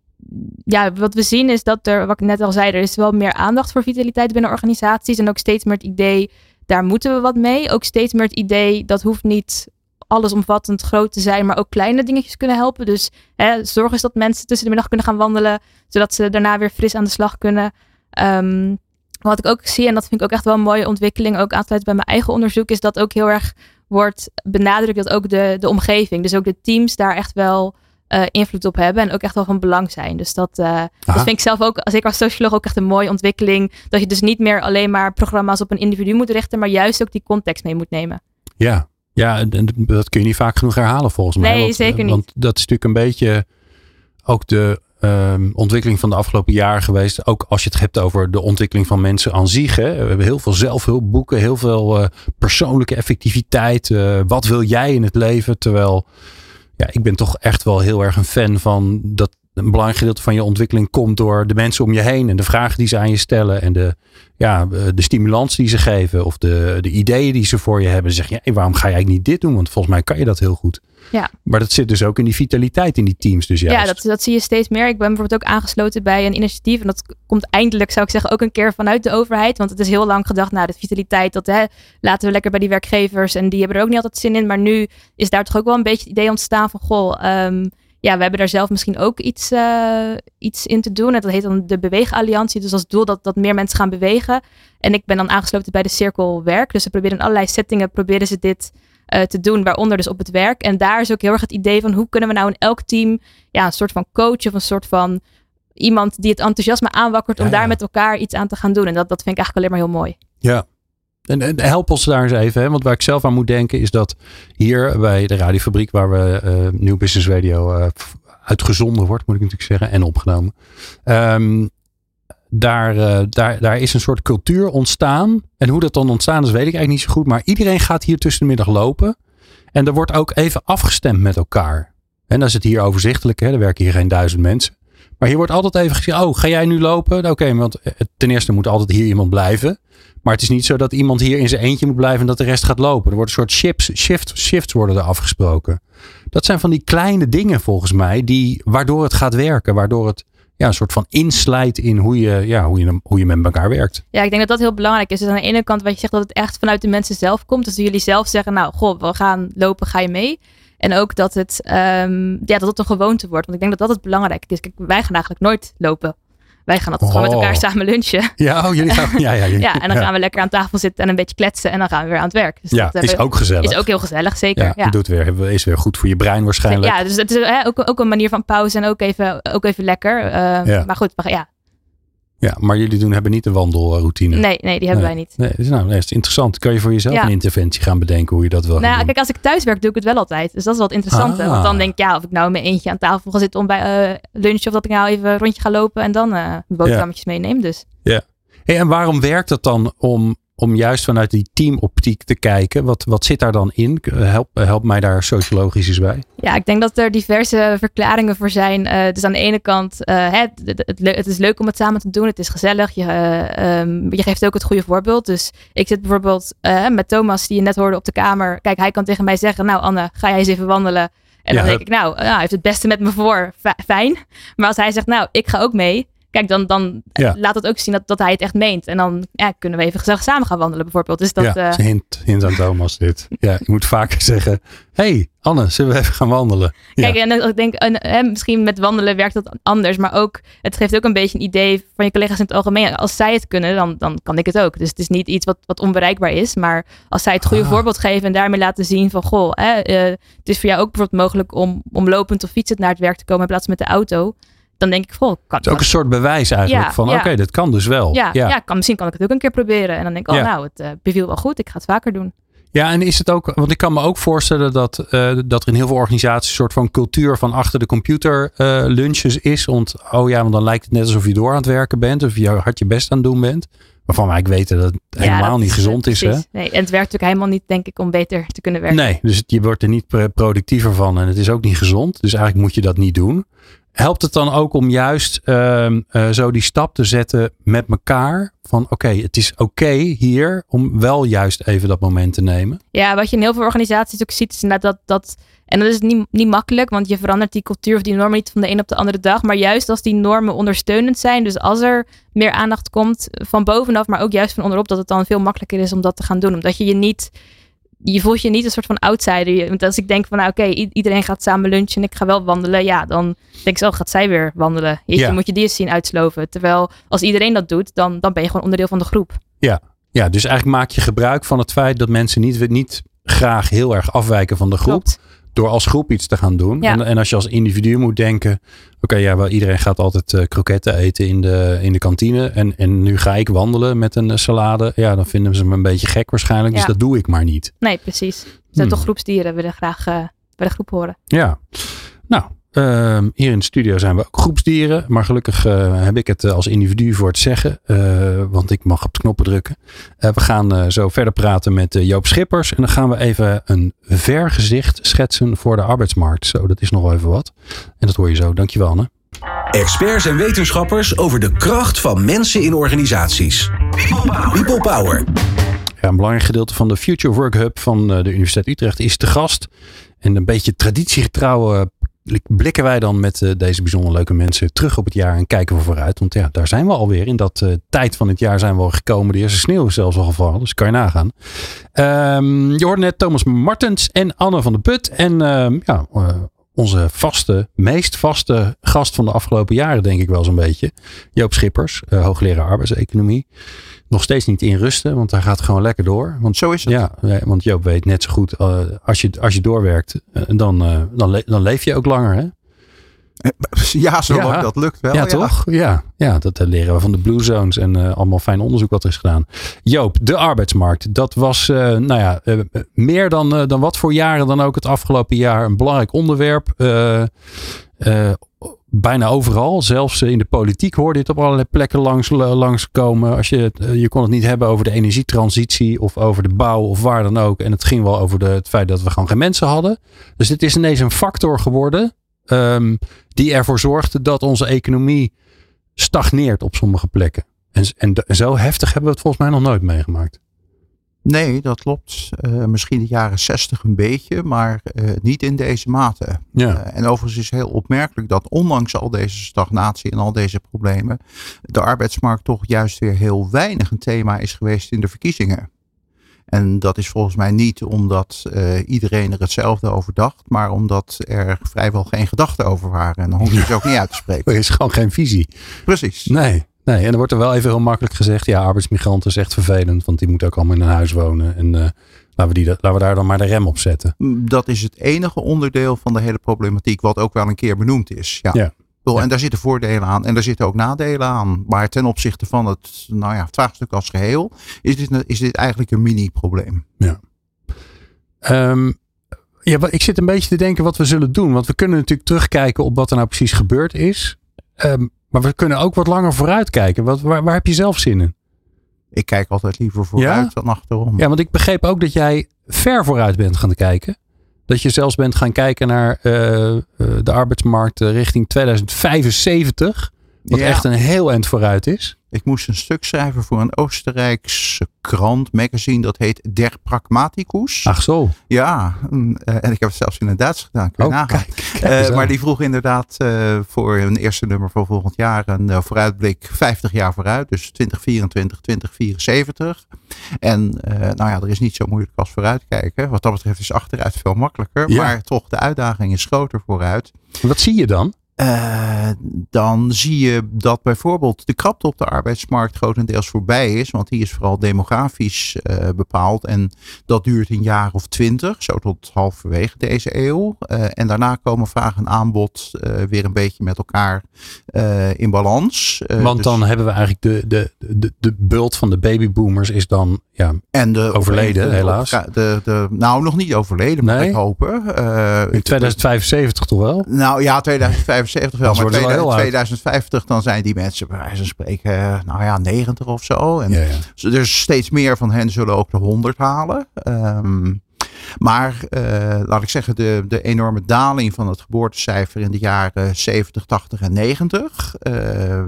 ja, wat we zien is dat er, wat ik net al zei, er is wel meer aandacht voor vitaliteit binnen organisaties. En ook steeds meer het idee, daar moeten we wat mee. Ook steeds meer het idee, dat hoeft niet allesomvattend groot te zijn, maar ook kleine dingetjes kunnen helpen. Dus hè, zorg eens dat mensen tussen de middag kunnen gaan wandelen, zodat ze daarna weer fris aan de slag kunnen. Um, wat ik ook zie, en dat vind ik ook echt wel een mooie ontwikkeling, ook aansluit bij mijn eigen onderzoek, is dat ook heel erg wordt benadrukt dat ook de, de omgeving, dus ook de teams daar echt wel uh, invloed op hebben en ook echt wel van belang zijn. Dus dat, uh, dat vind ik zelf ook, zeker als socioloog, ook echt een mooie ontwikkeling. Dat je dus niet meer alleen maar programma's op een individu moet richten, maar juist ook die context mee moet nemen. Ja, ja, en dat kun je niet vaak genoeg herhalen volgens mij. Nee, zeker niet. Want dat is natuurlijk een beetje ook de um, ontwikkeling van de afgelopen jaren geweest. Ook als je het hebt over de ontwikkeling van mensen aan zich. Hè. We hebben heel veel zelfhulpboeken, heel veel uh, persoonlijke effectiviteit. Uh, wat wil jij in het leven? Terwijl ja, ik ben toch echt wel heel erg een fan van dat een belangrijk gedeelte van je ontwikkeling komt door de mensen om je heen en de vragen die ze aan je stellen en de, ja, eh, de stimulans die ze geven of de, de ideeën die ze voor je hebben. Zeg je, ja, waarom ga je eigenlijk niet dit doen? Want volgens mij kan je dat heel goed. Ja. Maar dat zit dus ook in die vitaliteit in die teams. Dus juist. Ja, dat, dat zie je steeds meer. Ik ben bijvoorbeeld ook aangesloten bij een initiatief. En dat komt eindelijk, zou ik zeggen, ook een keer vanuit de overheid. Want het is heel lang gedacht, nou, de vitaliteit, dat hè, laten we lekker bij die werkgevers. En die hebben er ook niet altijd zin in. Maar nu is daar toch ook wel een beetje het idee ontstaan van, goh, um, ja, we hebben daar zelf misschien ook iets, uh, iets in te doen. En dat heet dan de Beweegalliantie. Dus als doel dat, dat meer mensen gaan bewegen. En ik ben dan aangesloten bij de Cirkel Werk. Dus ze proberen in allerlei settingen proberen ze dit uh, te doen, waaronder dus op het werk. En daar is ook heel erg het idee van hoe kunnen we nou in elk team ja, een soort van coach of een soort van iemand die het enthousiasme aanwakkert om Ja, ja. daar met elkaar iets aan te gaan doen. En dat, dat vind ik eigenlijk alleen maar heel mooi. Ja. En, help ons daar eens even. Hè? Want waar ik zelf aan moet denken is dat hier bij de radiofabriek waar we eh Nieuw Business Radio eh, uitgezonden wordt, moet ik natuurlijk zeggen, en opgenomen. Ehm, daar, eh, daar, daar is een soort cultuur ontstaan. En hoe dat dan ontstaan is, weet ik eigenlijk niet zo goed. Maar iedereen gaat hier tussen de middag lopen. En er wordt ook even afgestemd met elkaar. En dan is het hier overzichtelijk. Hè? Er werken hier geen duizend mensen. Maar hier wordt altijd even gezegd, oh, ga jij nu lopen? Oké, want ten eerste moet altijd hier iemand blijven. Maar het is niet zo dat iemand hier in zijn eentje moet blijven en dat de rest gaat lopen. Er worden een soort shifts, shift, shifts worden er afgesproken. Dat zijn van die kleine dingen volgens mij, die, waardoor het gaat werken. Waardoor het ja, een soort van inslijt in hoe je, ja, hoe, je, hoe je met elkaar werkt. Ja, ik denk dat dat heel belangrijk is. Dus aan de ene kant wat je zegt dat het echt vanuit de mensen zelf komt. Dus dat jullie zelf zeggen, nou, goh, we gaan lopen, ga je mee? En ook dat het, ehm, ja, dat het een gewoonte wordt. Want ik denk dat dat het belangrijk is. Kijk, wij gaan eigenlijk nooit lopen. Wij gaan altijd gewoon met Oh. elkaar samen lunchen. <laughs> Ja, oh, jullie gaan, ja, ja, <laughs> Ja, en dan gaan we lekker aan tafel zitten en een beetje kletsen. En dan gaan we weer aan het werk. Dus Ja, dat is we- ook gezellig. is ook heel gezellig, zeker. ja, Ja, Doet weer, is weer goed voor je brein waarschijnlijk. ja dus het is hè, ook, ook een manier van pauze en ook even, ook even lekker. Eh, Ja. Maar goed, gaan- ja. Ja, maar jullie doen, hebben niet de wandelroutine. Nee, nee, die hebben wij niet. Nee, dus nou, nee, dat is interessant. Kan je voor jezelf Ja. een interventie gaan bedenken hoe je dat wil Nou, ja, kijk, als ik thuis werk, doe ik het wel altijd. Dus dat is wat interessant. Ah. Want dan denk ik, ja, of ik nou in mijn eentje aan tafel ga zitten om bij eh lunch, of dat ik nou even een rondje ga lopen en dan eh boterhammetjes meeneem. Dus Hey, en waarom werkt het dan om, om juist vanuit die teamoptiek te kijken? Wat, wat zit daar dan in? Help, help mij daar sociologisch eens bij. ja, ik denk dat er diverse verklaringen voor zijn. Dus aan de ene kant, eh, het, het, het is leuk om het samen te doen. Het is gezellig. Je, eh, ehm, je geeft ook het goede voorbeeld. Dus ik zit bijvoorbeeld met Thomas, die je net hoorde op de kamer. Kijk, hij kan tegen mij zeggen, nou Anne, ga jij eens even wandelen. En dan denk ik, nou, nou, hij heeft het beste met me voor. Fi- Fijn. Maar als hij zegt, nou, ik ga ook mee. Kijk, dan, dan Ja. laat het ook zien dat, dat hij het echt meent. En dan ja, kunnen we even gezellig samen gaan wandelen bijvoorbeeld. Dus dat, ja, eh, dat is een hint, hint aan Thomas dit. Ja, je moet vaker <laughs> zeggen, hey Anne, zullen we even gaan wandelen? Ja. Kijk, en ik denk, en, hè, misschien met wandelen werkt dat anders, maar ook, het geeft ook een beetje een idee van je collega's in het algemeen. Als zij het kunnen, dan, dan kan ik het ook. Dus het is niet iets wat, wat onbereikbaar is, maar als zij het goede Ah. voorbeeld geven en daarmee laten zien van, goh, hè, eh, het is voor jou ook bijvoorbeeld mogelijk om, om lopend of fietsend naar het werk te komen in plaats van met de auto. Dan denk ik, goh, kan, Het is ook een soort bewijs eigenlijk Ja, van, ja. oké, dat kan dus wel. ja, ja. ja. kan, misschien kan ik het ook een keer proberen. En dan denk ik, oh nou, het eh, beviel wel goed, ik ga het vaker doen. Ja, en is het ook, want ik kan me ook voorstellen dat, eh, dat er in heel veel organisaties een soort van cultuur van achter de computer eh, lunches is. Want, oh ja, want dan lijkt het net alsof je door aan het werken bent of je hard je best aan het doen bent. Waarvan wij weten dat het Ja, helemaal dat niet gezond is. Hè? Nee, en het werkt natuurlijk helemaal niet, denk ik, om beter te kunnen werken. Nee, dus je wordt er niet productiever van en het is ook niet gezond. Dus eigenlijk moet je dat niet doen. Helpt het dan ook om juist ehm, eh, zo die stap te zetten met elkaar? Van oké, het is oké hier om wel juist even dat moment te nemen. Ja, wat je in heel veel organisaties ook ziet, is inderdaad dat, dat en dat is niet, niet makkelijk, want je verandert die cultuur of die normen niet van de een op de andere dag. Maar juist als die normen ondersteunend zijn, dus als er meer aandacht komt van bovenaf, maar ook juist van onderop, dat het dan veel makkelijker is om dat te gaan doen. Omdat je je niet, je voelt je niet een soort van outsider. Je- Want als ik denk van, nou oké, iedereen gaat samen lunchen en ik ga wel wandelen, ja, dan denk ik zo, gaat zij weer wandelen. Jeetje, Ja. moet je die eens zien uitsloven. Terwijl als iedereen dat doet, dan, dan ben je gewoon onderdeel van de groep. Ja, dus eigenlijk maak je gebruik van het feit dat mensen niet, niet graag heel erg afwijken van de groep. Klopt. Door als groep iets te gaan doen. Ja. En, en als je als individu moet denken. Oké, ja, wel, iedereen gaat altijd eh, kroketten eten in de, in de kantine. En, en nu ga ik wandelen met een eh, salade. Ja, dan vinden ze me een beetje gek waarschijnlijk. Dus dat doe ik maar niet. Nee, precies. We zijn Hmm. toch groepsdieren, willen graag eh, bij de groep horen. Ja, nou, ehm, hier in de studio zijn we ook groepsdieren. Maar gelukkig eh, heb ik het eh, als individu voor het zeggen. eh, want ik mag op de knoppen drukken. We gaan zo verder praten met Joop Schippers. En dan gaan we even een vergezicht schetsen voor de arbeidsmarkt. Zo, dat is nog wel even wat. En dat hoor je zo. Dankjewel Anne. Experts en wetenschappers over de kracht van mensen in organisaties. People Power. Ja, een belangrijk gedeelte van de Future Work Hub van de Universiteit Utrecht is te gast. En een beetje traditiegetrouw eh, blikken wij dan met eh, deze bijzonder leuke mensen terug op het jaar en kijken we vooruit. Want ja, daar zijn we alweer. In dat eh, tijd van het jaar zijn we al gekomen. De eerste sneeuw is zelfs al gevallen, dus kan je nagaan. Ehm, je hoorde net Thomas Martens en Anne van de Put. En ehm, ja, eh, onze vaste, meest vaste gast van de afgelopen jaren, denk ik wel zo'n beetje. Joop Schippers, hoogleraar arbeidseconomie. Nog steeds niet in rusten, want hij gaat gewoon lekker door. Want, zo is het. Ja, want Joop weet net zo goed, uh, als, je, als je doorwerkt, uh, dan, dan, le dan leef je ook langer. Hè? <laughs> Ja, zolang ja. dat lukt wel. Ja, toch? Ja, ja dat leren we van de Blue Zones en uh, allemaal fijn onderzoek wat er is gedaan. Joop, de arbeidsmarkt. Dat was, uh, nou ja, uh, meer dan, dan wat voor jaren dan ook het afgelopen jaar een belangrijk onderwerp. Bijna overal, zelfs in de politiek hoorde het op allerlei plekken langs, langskomen. Als je, je kon het niet hebben over de energietransitie of over de bouw of waar dan ook. En het ging wel over de, het feit dat we gewoon geen mensen hadden. Dus dit is ineens een factor geworden Um, die ervoor zorgde dat onze economie stagneert op sommige plekken. En, en, zo heftig hebben we het volgens mij nog nooit meegemaakt. Nee, dat klopt. Uh, misschien de jaren zestig een beetje, maar uh, niet in deze mate. Ja. Uh, en overigens is heel opmerkelijk dat ondanks al deze stagnatie en al deze problemen, de arbeidsmarkt toch juist weer heel weinig een thema is geweest in de verkiezingen. En dat is volgens mij niet omdat uh, iedereen er hetzelfde over dacht, maar omdat er vrijwel geen gedachten over waren. En dan hoef je het ook niet uit te spreken. <laughs> Er is gewoon geen visie. Precies. Nee. Nee, en er wordt er wel even heel makkelijk gezegd, ja, arbeidsmigranten is echt vervelend, want die moeten ook allemaal in een huis wonen. En uh, laten, we die, laten we daar dan maar de rem op zetten. Dat is het enige onderdeel van de hele problematiek wat ook wel een keer benoemd is. Ja. ja. Ja. En daar zitten voordelen aan en daar zitten ook nadelen aan. Maar ten opzichte van het, nou ja, het vraagstuk als geheel is dit, is dit eigenlijk een mini-probleem. Ja. Um, ja, ik zit een beetje te denken wat we zullen doen. Want we kunnen natuurlijk terugkijken op wat er nou precies gebeurd is. Um, maar we kunnen ook wat langer vooruitkijken. Wat, waar, waar heb je zelf zin in? Ik kijk altijd liever vooruit ja? dan achterom. Ja, want ik begreep ook dat jij ver vooruit bent gaan kijken. Dat je zelfs bent gaan kijken naar uh, de arbeidsmarkt richting 2075. Wat Ja. echt een heel eind vooruit is. Ik moest een stuk schrijven voor een Oostenrijkse krant, magazine, dat heet Der Pragmaticus. Ach zo. Ja, mm, eh, en ik heb het zelfs in het Duits gedaan. Oh, nagaan. kijk, kijk Eh, maar die vroeg inderdaad eh, voor een eerste nummer van volgend jaar een vooruitblik 50 jaar vooruit. Dus 2024, 2074. En nou ja, er is niet zo moeilijk als vooruitkijken. Wat dat betreft is achteruit veel makkelijker. Ja. Maar toch, de uitdaging is groter vooruit. Wat zie je dan? Eh, dan zie je dat bijvoorbeeld de krapte op de arbeidsmarkt grotendeels voorbij is. Want die is vooral demografisch eh, bepaald. En dat duurt een jaar of twintig, zo tot halverwege deze eeuw. Eh, en daarna komen vraag en aanbod weer een beetje met elkaar in balans. Want dus- dan hebben we eigenlijk de, de, de, de bult van de babyboomers is dan ja, en de, overleden, de- helaas. De, de, nou, nog niet overleden, moet Nee? ik hopen. Eh, in 2075 toch wel? Nou ja, 2075 wel. Maar worden ze wel heel oud. 2050 dan zijn die mensen bij wijze van spreken, eh, nou ja, 90 of zo. En Ja, ja. dus steeds meer van hen zullen ook de 100 halen. Ehm, maar eh, laat ik zeggen, de, de enorme daling van het geboortecijfer in de jaren 70, 80 en 90. eh,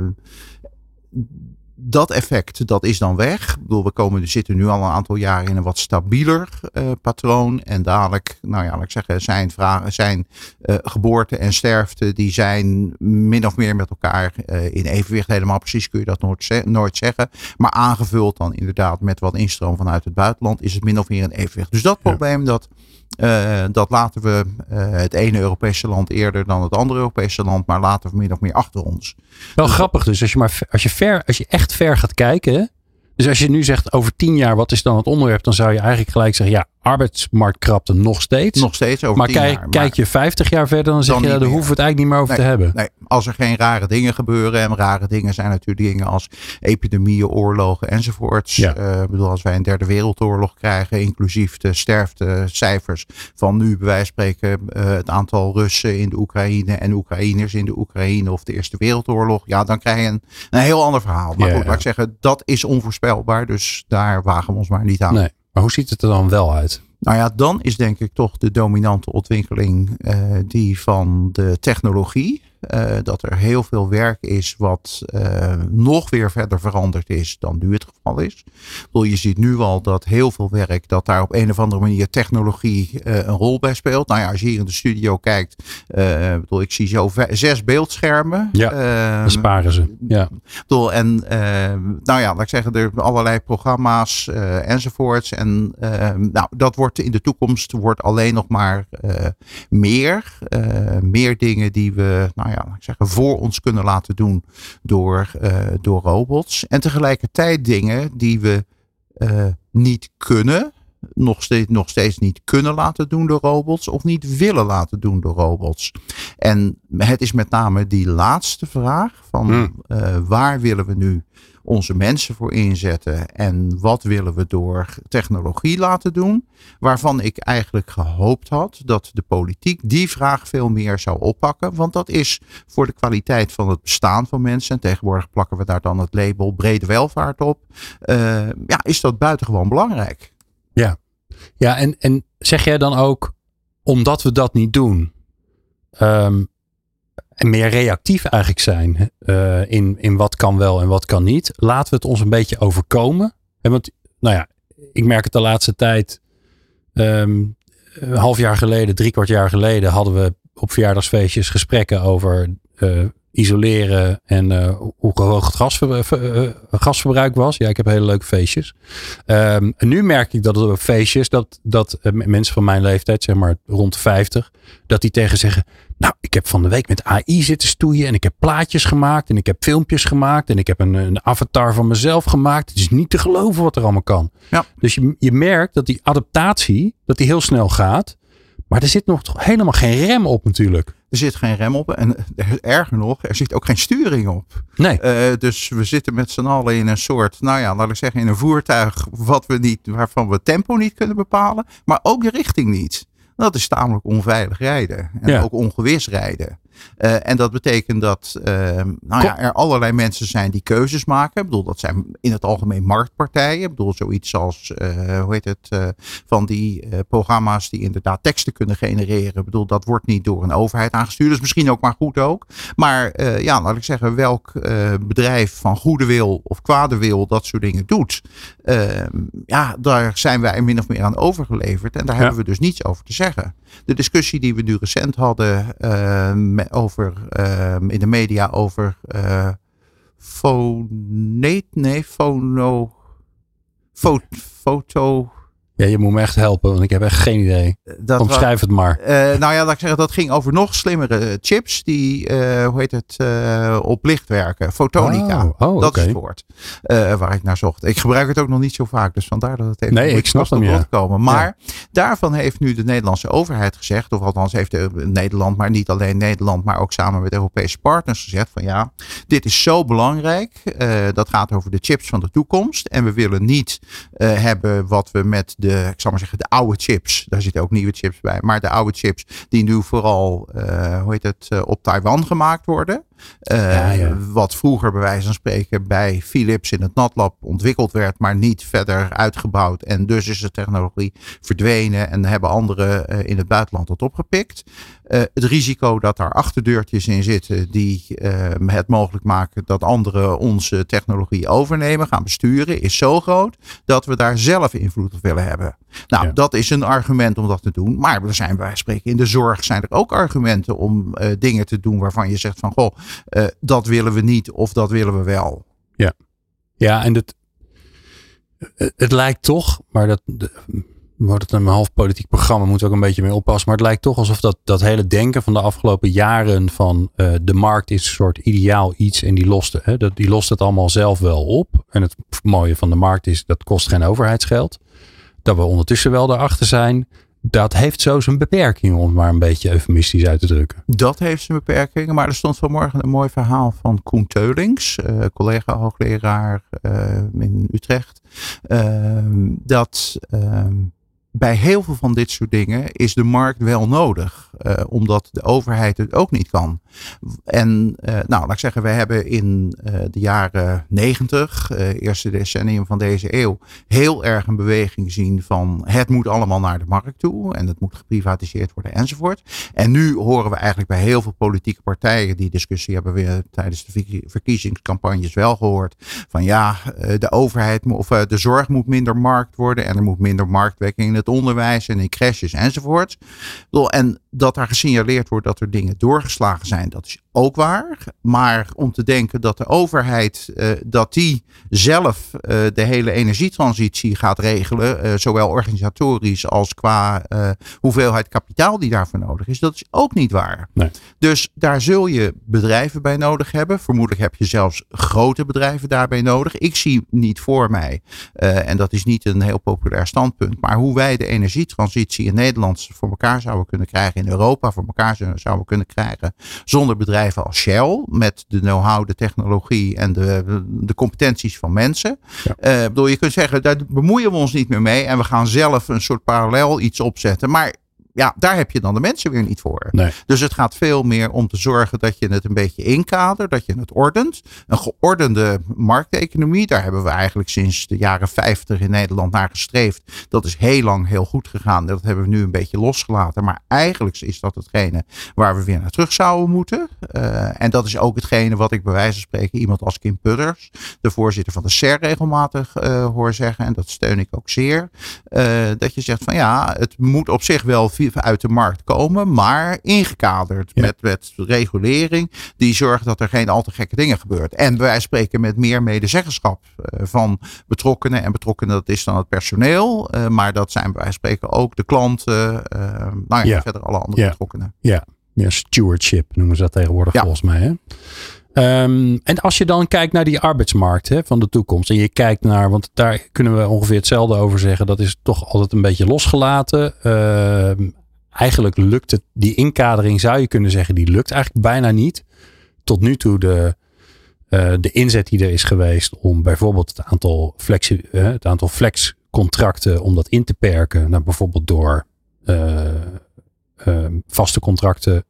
dat effect, dat is dan weg. Ik bedoel, we komen, zitten nu al een aantal jaren in een wat stabieler eh, patroon. En dadelijk, nou ja, laat ik zeggen, zijn, vragen, zijn eh, geboorte en sterfte, die zijn min of meer met elkaar eh, in evenwicht. Helemaal precies kun je dat nooit, ze- nooit zeggen. Maar aangevuld dan inderdaad met wat instroom vanuit het buitenland, is het min of meer een evenwicht. Dus dat Ja. probleem, dat, eh, dat laten we eh, het ene Europese land eerder dan het andere Europese land, maar laten we min of meer achter ons. Wel grappig dus, als je, maar, als, je ver, als je echt ver gaat kijken. Dus als je nu zegt over tien jaar, wat is dan het onderwerp? Dan zou je eigenlijk gelijk zeggen, ja, arbeidsmarktkrapte nog steeds. Nog steeds over maar kijk, jaar. kijk je 50 jaar verder, dan zeg Dan je, daar meer. hoeven we het eigenlijk niet meer over te hebben. Nee, als er geen rare dingen gebeuren. En rare dingen zijn natuurlijk dingen als epidemieën, oorlogen enzovoorts. Ja. Eh, ik bedoel, als wij een derde wereldoorlog krijgen, inclusief de sterftecijfers van nu, bij wijze van spreken, eh, het aantal Russen in de Oekraïne en Oekraïners in de Oekraïne of de Eerste Wereldoorlog. Ja, dan krijg je een, een heel ander verhaal. Maar Ja, goed, ja. laat ik zeggen, dat is onvoorspelbaar. Dus daar wagen we ons maar niet aan. Nee. Maar hoe ziet het er dan wel uit? Nou ja, dan is denk ik toch de dominante ontwikkeling eh, die van de technologie. Dat er heel veel werk is wat nog weer verder veranderd is dan nu het geval is. je ziet nu al dat heel veel werk, dat daar op een of andere manier technologie een rol bij speelt. Nou ja, als je hier in de studio kijkt, bedoel, ik zie zo zes beeldschermen. Ja, sparen ze. Ja. Bedoel, en nou ja, laat ik zeggen, er allerlei programma's enzovoorts. En nou, dat wordt in de toekomst wordt alleen nog maar meer. meer dingen die we, nou ja, ik zeggen, voor ons kunnen laten doen door, door robots. En tegelijkertijd dingen die we niet kunnen nog steeds, nog steeds niet kunnen laten doen door robots of niet willen laten doen door robots. En het is met name die laatste vraag van hmm. waar willen we nu onze mensen voor inzetten en wat willen we door technologie laten doen, waarvan ik eigenlijk gehoopt had dat de politiek die vraag veel meer zou oppakken, want dat is voor de kwaliteit van het bestaan van mensen, en tegenwoordig plakken we daar dan het label brede welvaart op, uh, ja, is dat buitengewoon belangrijk. Ja, ja en, en zeg jij dan ook, omdat we dat niet doen, en meer reactief eigenlijk zijn uh, in, in wat kan wel en wat kan niet. Laten we het ons een beetje overkomen. En want, nou ja, ik merk het de laatste tijd. Um, een half jaar geleden, drie kwart jaar geleden hadden we op verjaardagsfeestjes gesprekken over uh, isoleren en uh, hoe hoog het gasver, uh, gasverbruik was. Ja, ik heb hele leuke feestjes. Um, en nu merk ik dat op feestjes, dat, dat mensen van mijn leeftijd, zeg maar rond de 50, dat die tegen zeggen, nou, ik heb van de week met AI zitten stoeien en ik heb plaatjes gemaakt en ik heb filmpjes gemaakt en ik heb een, een avatar van mezelf gemaakt. Het is niet te geloven wat er allemaal kan. Ja. Dus je, je merkt dat die adaptatie, dat die heel snel gaat. Maar er zit nog helemaal geen rem op natuurlijk. Er zit geen rem op. En erger nog, er zit ook geen sturing op. Nee. Uh, dus we zitten met z'n allen in een soort, nou ja, laat ik zeggen, in een voertuig wat we niet, waarvan we tempo niet kunnen bepalen. Maar ook de richting niet. Dat is tamelijk onveilig rijden. En ook ongewis rijden. Uh, en dat betekent dat uh, nou ja, er allerlei mensen zijn die keuzes maken. Ik bedoel, dat zijn in het algemeen marktpartijen. Ik bedoel, zoiets als, uh, hoe heet het, van die programma's die inderdaad teksten kunnen genereren. Ik bedoel, dat wordt niet door een overheid aangestuurd. Dus misschien ook maar goed ook. Maar ja, laat ik zeggen, welk bedrijf van goede wil of kwade wil dat soort dingen doet. ja, daar zijn wij min of meer aan overgeleverd. En daar hebben we dus niets over te zeggen. De discussie die we nu recent hadden over, ehm, in de media over uh, foneet, nee, fono, fo, foto, ja, je moet me echt helpen, want ik heb echt geen idee. Eh, dat Omschrijf het maar. Uh, nou ja, laat ik zeggen, dat ging over nog slimmere chips die, uh, hoe heet het, uh, op licht werken. Fotonica. Oh, oh, dat is het woord waar ik naar zocht. Ik gebruik het ook nog niet zo vaak, dus vandaar dat het even nee, ik snap hem, ja. komen. Maar daarvan heeft nu de Nederlandse overheid gezegd, of althans heeft de, Nederland, maar niet alleen Nederland, maar ook samen met Europese partners gezegd van ja, dit is zo belangrijk. dat gaat over de chips van de toekomst. En we willen niet hebben wat we met de ik zal maar zeggen, de oude chips. Daar zitten ook nieuwe chips bij. Maar de oude chips die nu vooral, uh, hoe heet het, uh, op Taiwan gemaakt worden. Uh, Wat vroeger bij wijze van spreken bij Philips in het NatLab ontwikkeld werd, maar niet verder uitgebouwd. En dus is de technologie verdwenen en hebben anderen in het buitenland dat opgepikt. Het risico dat daar achterdeurtjes in zitten die het mogelijk maken dat anderen onze technologie overnemen, gaan besturen, is zo groot dat we daar zelf invloed op willen hebben. Nou, dat is een argument om dat te doen. Maar er zijn wij spreken in de zorg zijn er ook argumenten om uh, dingen te doen waarvan je zegt van goh, uh, dat willen we niet of dat willen we wel. Ja, ja en het, het lijkt toch, maar dat wordt het een half politiek programma, moeten we ook een beetje mee oppassen. Maar het lijkt toch alsof dat, dat hele denken van de afgelopen jaren van uh, de markt is een soort ideaal iets en die lost, hè, dat, die lost het allemaal zelf wel op. En het mooie van de markt is dat kost geen overheidsgeld dat we ondertussen wel daarachter zijn. Dat heeft zo zijn beperkingen, om het maar een beetje eufemistisch uit te drukken. Dat heeft zijn beperkingen, maar er stond vanmorgen een mooi verhaal van Koen Teulings, uh, collega hoogleraar uh, in Utrecht. Uh, dat ehm, bij heel veel van dit soort dingen is de markt wel nodig. Uh, omdat de overheid het ook niet kan. En uh, nou, laat ik zeggen, we hebben in uh, de jaren negentig, eerste decennium van deze eeuw, heel erg een beweging gezien van het moet allemaal naar de markt toe en het moet geprivatiseerd worden enzovoort. En nu horen we eigenlijk bij heel veel politieke partijen, die discussie hebben we tijdens de verkiezingscampagnes wel gehoord, van ja, de overheid of de zorg moet minder markt worden en er moet minder marktwerking in het onderwijs en in crashes enzovoort. En dat daar gesignaleerd wordt dat er dingen doorgeslagen zijn, dat is ook waar. Maar om te denken dat de overheid, uh, dat die zelf uh, de hele energietransitie gaat regelen, uh, zowel organisatorisch als qua hoeveelheid kapitaal die daarvoor nodig is, dat is ook niet waar. Nee. Dus daar zul je bedrijven bij nodig hebben. Vermoedelijk heb je zelfs grote bedrijven daarbij nodig. Ik zie niet voor mij, en dat is niet een heel populair standpunt, maar hoe wij de energietransitie in Nederland voor elkaar zouden kunnen krijgen, in Europa voor elkaar zouden kunnen krijgen, zonder bedrijven als Shell, met de know-how, de technologie en de, de competenties van mensen. Ja. Uh, bedoel, je kunt zeggen, daar bemoeien we ons niet meer mee en we gaan zelf een soort parallel iets opzetten. Maar ja, daar heb je dan de mensen weer niet voor. Nee. Dus het gaat veel meer om te zorgen dat je het een beetje inkadert, dat je het ordent. Een geordende markteconomie, daar hebben we eigenlijk sinds de jaren 50 in Nederland naar gestreefd. Dat is heel lang heel goed gegaan. Dat hebben we nu een beetje losgelaten. Maar eigenlijk is dat hetgene waar we weer naar terug zouden moeten. Uh, en dat is ook hetgene wat ik bij wijze van spreken iemand als Kim Pudders, de voorzitter van de SER, regelmatig uh, hoor zeggen. En dat steun ik ook zeer. Uh, dat je zegt van ja, het moet op zich wel uit de markt komen, maar ingekaderd met, met regulering die zorgt dat er geen al te gekke dingen gebeurt. En wij spreken met meer medezeggenschap uh, van betrokkenen. En betrokkenen, dat is dan het personeel, uh, maar dat zijn wij spreken ook de klanten, uh, nou ja, ja. verder alle andere betrokkenen. Ja. ja, stewardship noemen ze dat tegenwoordig volgens mij. Hè? Um, en als je dan kijkt naar die arbeidsmarkt hè, van de toekomst. En je kijkt naar, want daar kunnen we ongeveer hetzelfde over zeggen. Dat is toch altijd een beetje losgelaten. Uh, eigenlijk lukt het, die inkadering zou je kunnen zeggen, die lukt eigenlijk bijna niet. Tot nu toe de, uh, de inzet die er is geweest om bijvoorbeeld het aantal, flexi, uh, het aantal flexcontracten, om dat in te perken. Nou, bijvoorbeeld door uh, vaste contracten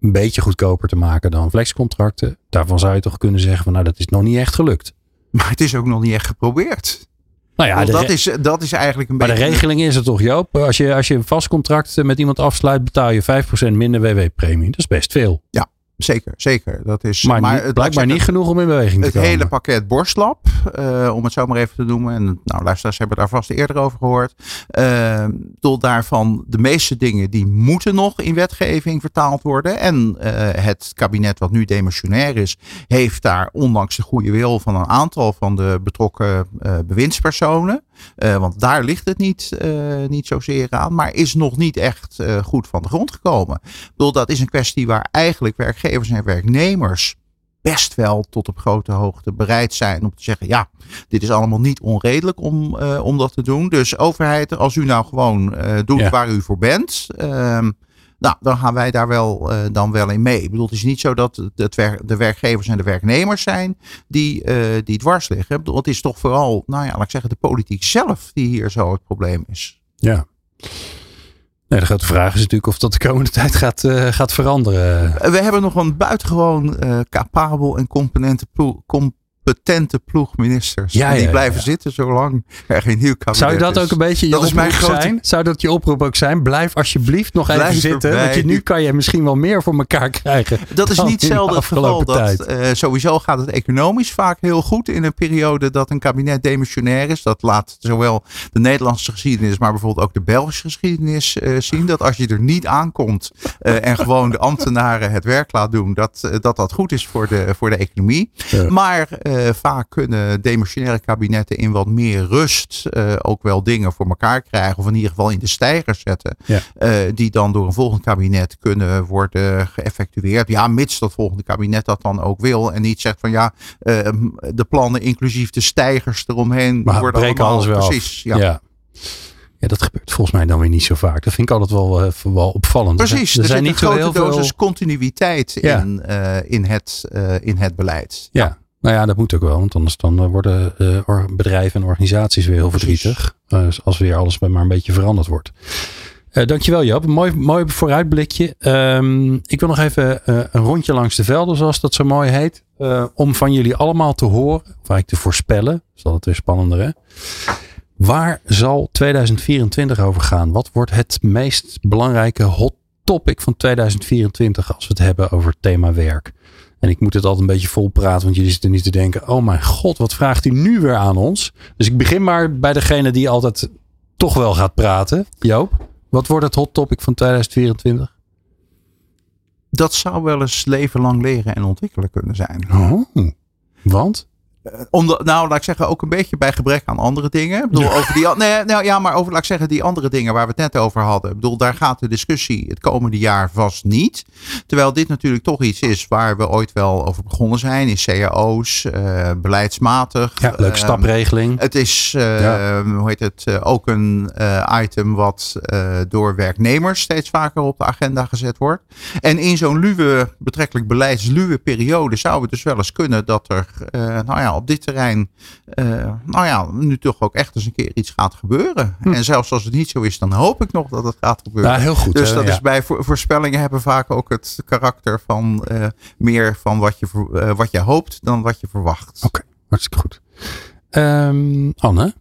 een beetje goedkoper te maken dan flexcontracten. Daarvan zou je toch kunnen zeggen van nou dat is nog niet echt gelukt. Maar het is ook nog niet echt geprobeerd. Nou ja, dat, is, dat is eigenlijk een maar beetje. Maar de regeling is het toch, Joop? Als je, als je een vast contract met iemand afsluit, betaal je 5% minder WW-premie. Dat is best veel. Ja, Zeker, zeker. Dat is, maar, maar het, blijkbaar niet genoeg om in beweging te komen. Het hele pakket borstlap, uh, om het zo maar even te noemen. En nou, luisteraars hebben daar vast eerder over gehoord. Uh, tot daarvan de meeste dingen die moeten nog in wetgeving vertaald worden. En uh, het kabinet wat nu demissionair is, heeft daar ondanks de goede wil van een aantal van de betrokken bewindspersonen. Want daar ligt het niet, niet zozeer aan. Maar is nog niet echt goed van de grond gekomen. Ik bedoel, dat is een kwestie waar eigenlijk werkgevers en werknemers best wel tot op grote hoogte bereid zijn om te zeggen: ja, dit is allemaal niet onredelijk om, om dat te doen. Dus overheid, als u nou gewoon doet ja. waar u voor bent. Uh, nou, dan gaan wij daar wel, uh, dan wel in mee. Ik bedoel, het is niet zo dat het de werkgevers en de werknemers zijn die, die dwars liggen. Ik bedoel, het is toch vooral, nou ja, laat ik zeggen, de politiek zelf die hier zo het probleem is. Ja. Nee, de grote vraag is natuurlijk of dat de komende tijd gaat, uh, gaat veranderen. We hebben nog een buitengewoon capabel en componente competente ploegministers. Ja, die blijven zitten zolang <laughs> er geen nieuw kabinet Zou dat ook een beetje je dat is mijn grote... zijn? Zou dat je oproep ook zijn? Blijf alsjeblieft nog blijf even zitten. Erbij. Want je, nu kan je misschien wel meer voor elkaar krijgen. <laughs> Dat is niet zelden het geval. Dat, uh, sowieso gaat het economisch vaak heel goed in een periode dat een kabinet demissionair is. Dat laat zowel de Nederlandse geschiedenis, maar bijvoorbeeld ook de Belgische geschiedenis uh, zien. Dat als je er niet aankomt uh, en gewoon de ambtenaren het werk laat doen, dat dat, dat goed is voor de, voor de economie. Maar uh, vaak kunnen demissionaire kabinetten in wat meer rust uh, ook wel dingen voor elkaar krijgen. Of in ieder geval in de stijgers zetten. Ja. Uh, die dan door een volgend kabinet kunnen worden geëffectueerd. Ja, mits dat volgende kabinet dat dan ook wil. En niet zegt van ja, de plannen inclusief de stijgers eromheen. Maar worden allemaal alles wel precies. Ja. ja. Ja, dat gebeurt volgens mij dan weer niet zo vaak. Dat vind ik altijd wel, uh, wel opvallend. Precies, er, er zijn niet een grote dosis veel... continuïteit ja. in, uh, in, het, uh, in het beleid. Ja. Nou ja, dat moet ook wel. Want anders dan eh, worden uh, bedrijven en organisaties weer heel verdrietig. Uh, als weer alles maar een beetje veranderd wordt. Uh, dankjewel Joop. Een mooi, mooi vooruitblikje. Um, ik wil nog even een rondje langs de velden, zoals dat zo mooi heet. om van jullie allemaal te horen, of eigenlijk te voorspellen. Dat is altijd weer spannender hè. Waar zal 2024 over gaan? Wat wordt het meest belangrijke hot topic van 2024 als we het hebben over het thema werk? En ik moet het altijd een beetje vol praten, want jullie zitten niet te denken: oh mijn god, wat vraagt hij nu weer aan ons? Dus ik begin maar bij degene die altijd toch wel gaat praten. Joop, wat wordt het hot topic van 2024? Dat zou wel eens leven lang leren en ontwikkelen kunnen zijn. Oh, want? Eh, nou, laat ik zeggen, ook een beetje bij gebrek aan andere dingen. Ik bedoel, over die, nee, nou ja, maar over, laat ik zeggen, die andere dingen waar we het net over hadden. Ik bedoel, daar gaat de discussie het komende jaar vast niet. Terwijl dit natuurlijk toch iets is waar we ooit wel over begonnen zijn. In cao's, uh, eh, beleidsmatig. Ja, leuke ehm, stapregeling. Het is, uh, hoe heet het, ook een item wat door werknemers steeds vaker op de agenda gezet wordt. En in zo'n luwe, betrekkelijk beleidsluwe periode zou het dus wel eens kunnen dat er, nou ja, op dit terrein, uh, nou ja, nu toch ook echt eens een keer iets gaat gebeuren. Hm. En zelfs als het niet zo is, dan hoop ik nog dat het gaat gebeuren. Ja, heel goed. Dus dat is bij voorspellingen hebben vaak ook het karakter van uh, meer van wat je, uh, wat je hoopt dan wat je verwacht. Oké, okay, hartstikke goed. Um, Anne,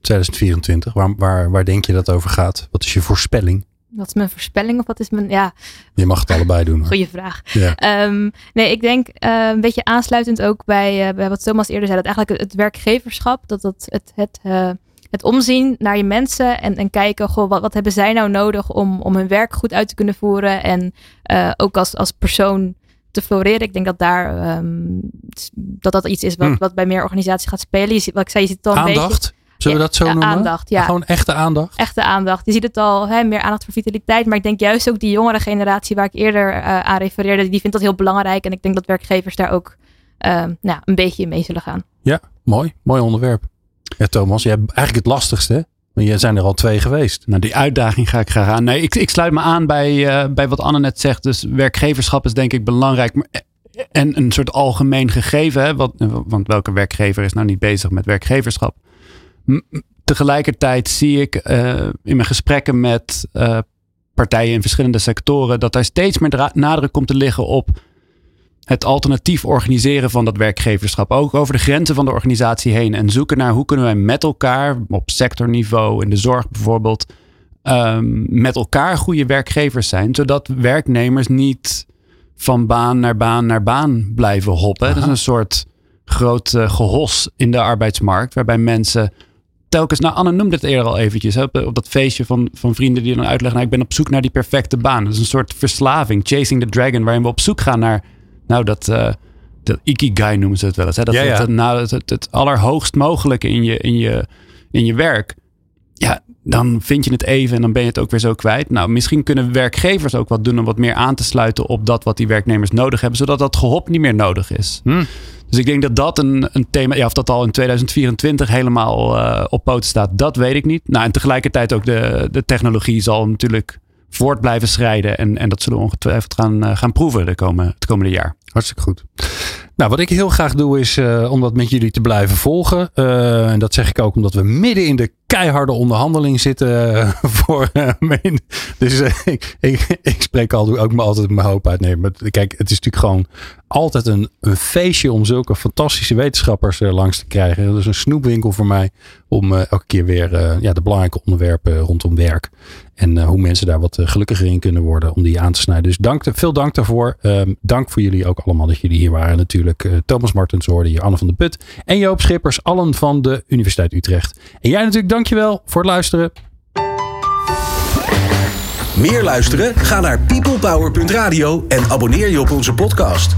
2024, waar, waar, waar denk je dat over gaat? Wat is je voorspelling? Wat is mijn voorspelling of wat is mijn. Ja. Je mag het allebei doen. Goeie vraag. Ja. Um, nee, ik denk uh, een beetje aansluitend ook bij, uh, bij wat Thomas eerder zei. Dat eigenlijk het, werkgeverschap, dat, dat het, het, uh, het omzien naar je mensen en, en kijken, goh, wat, wat hebben zij nou nodig om, om hun werk goed uit te kunnen voeren. En ook als, als persoon te floreren. Ik denk dat daar um, dat dat iets is wat, hm. wat bij meer organisaties gaat spelen. Je ziet, wat ik zei, je ziet dan Aandacht. een beetje Zullen we dat zo noemen? Aandacht, ja. Gewoon echte aandacht? Echte aandacht. Je ziet het al, hè, meer aandacht voor vitaliteit. Maar ik denk juist ook die jongere generatie waar ik eerder uh, aan refereerde, die vindt dat heel belangrijk. En ik denk dat werkgevers daar ook uh, nou, een beetje in mee zullen gaan. Ja, mooi. Mooi onderwerp. Ja, Thomas, jij hebt eigenlijk het lastigste. Want jij zijn er al twee geweest. Nou, die uitdaging ga ik graag aan. Nee, ik, ik sluit me aan bij, uh, bij wat Anne net zegt. Dus werkgeverschap is denk ik belangrijk. Maar, en een soort algemeen gegeven. Hè? Want, want welke werkgever is nou niet bezig met werkgeverschap? Tegelijkertijd zie ik uh, in mijn gesprekken met uh, partijen in verschillende sectoren dat daar steeds meer nadruk komt te liggen op het alternatief organiseren van dat werkgeverschap. Ook over de grenzen van de organisatie heen. En zoeken naar hoe kunnen wij met elkaar, op sectorniveau, in de zorg bijvoorbeeld, um, met elkaar goede werkgevers zijn. Zodat werknemers niet van baan naar baan naar baan blijven hoppen. Aha. Dat is een soort groot uh, gehos in de arbeidsmarkt, waarbij mensen telkens, nou Anne noemde het eerder al eventjes, hè, op, dat feestje van, van vrienden die dan uitleggen, nou, ik ben op zoek naar die perfecte baan. Dat is een soort verslaving, chasing the dragon, waarin we op zoek gaan naar, nou dat, uh, dat ikigai noemen ze het wel eens. Hè? Dat, ja, ja. Het, nou, het, het, het, allerhoogst mogelijke in je, in, je, in je werk. Ja, dan vind je het even en dan ben je het ook weer zo kwijt. Nou, misschien kunnen werkgevers ook wat doen om wat meer aan te sluiten op dat wat die werknemers nodig hebben, zodat dat gehop niet meer nodig is. Hmm. Dus ik denk dat dat een, een thema, ja, of dat al in 2024 helemaal uh, op poten staat, dat weet ik niet. Nou, en tegelijkertijd ook de, de technologie zal natuurlijk voort blijven schrijden. En, en dat zullen we ongetwijfeld gaan, uh, gaan proeven de komende, het komende jaar. Hartstikke goed. Nou, wat ik heel graag doe is uh, om dat met jullie te blijven volgen. En dat zeg ik ook omdat we midden in de keiharde onderhandeling zitten uh, <laughs> voor mijn. Dus ik, ik, ik, spreek altijd, ook me altijd mijn hoop uit. Maar kijk, het is natuurlijk gewoon altijd een, een feestje om zulke fantastische wetenschappers langs te krijgen. Dat is een snoepwinkel voor mij om elke keer weer ja, de belangrijke onderwerpen rondom werk. En hoe mensen daar wat gelukkiger in kunnen worden om die aan te snijden. Dus dank, veel dank daarvoor. Um, dank voor jullie ook allemaal dat jullie hier waren natuurlijk. Thomas Martens hoorde hier, Anne van de Put en Joop Schippers, allen van de Universiteit Utrecht. En jij natuurlijk dankjewel voor het luisteren. Meer luisteren? Ga naar peoplepower.radio en abonneer je op onze podcast.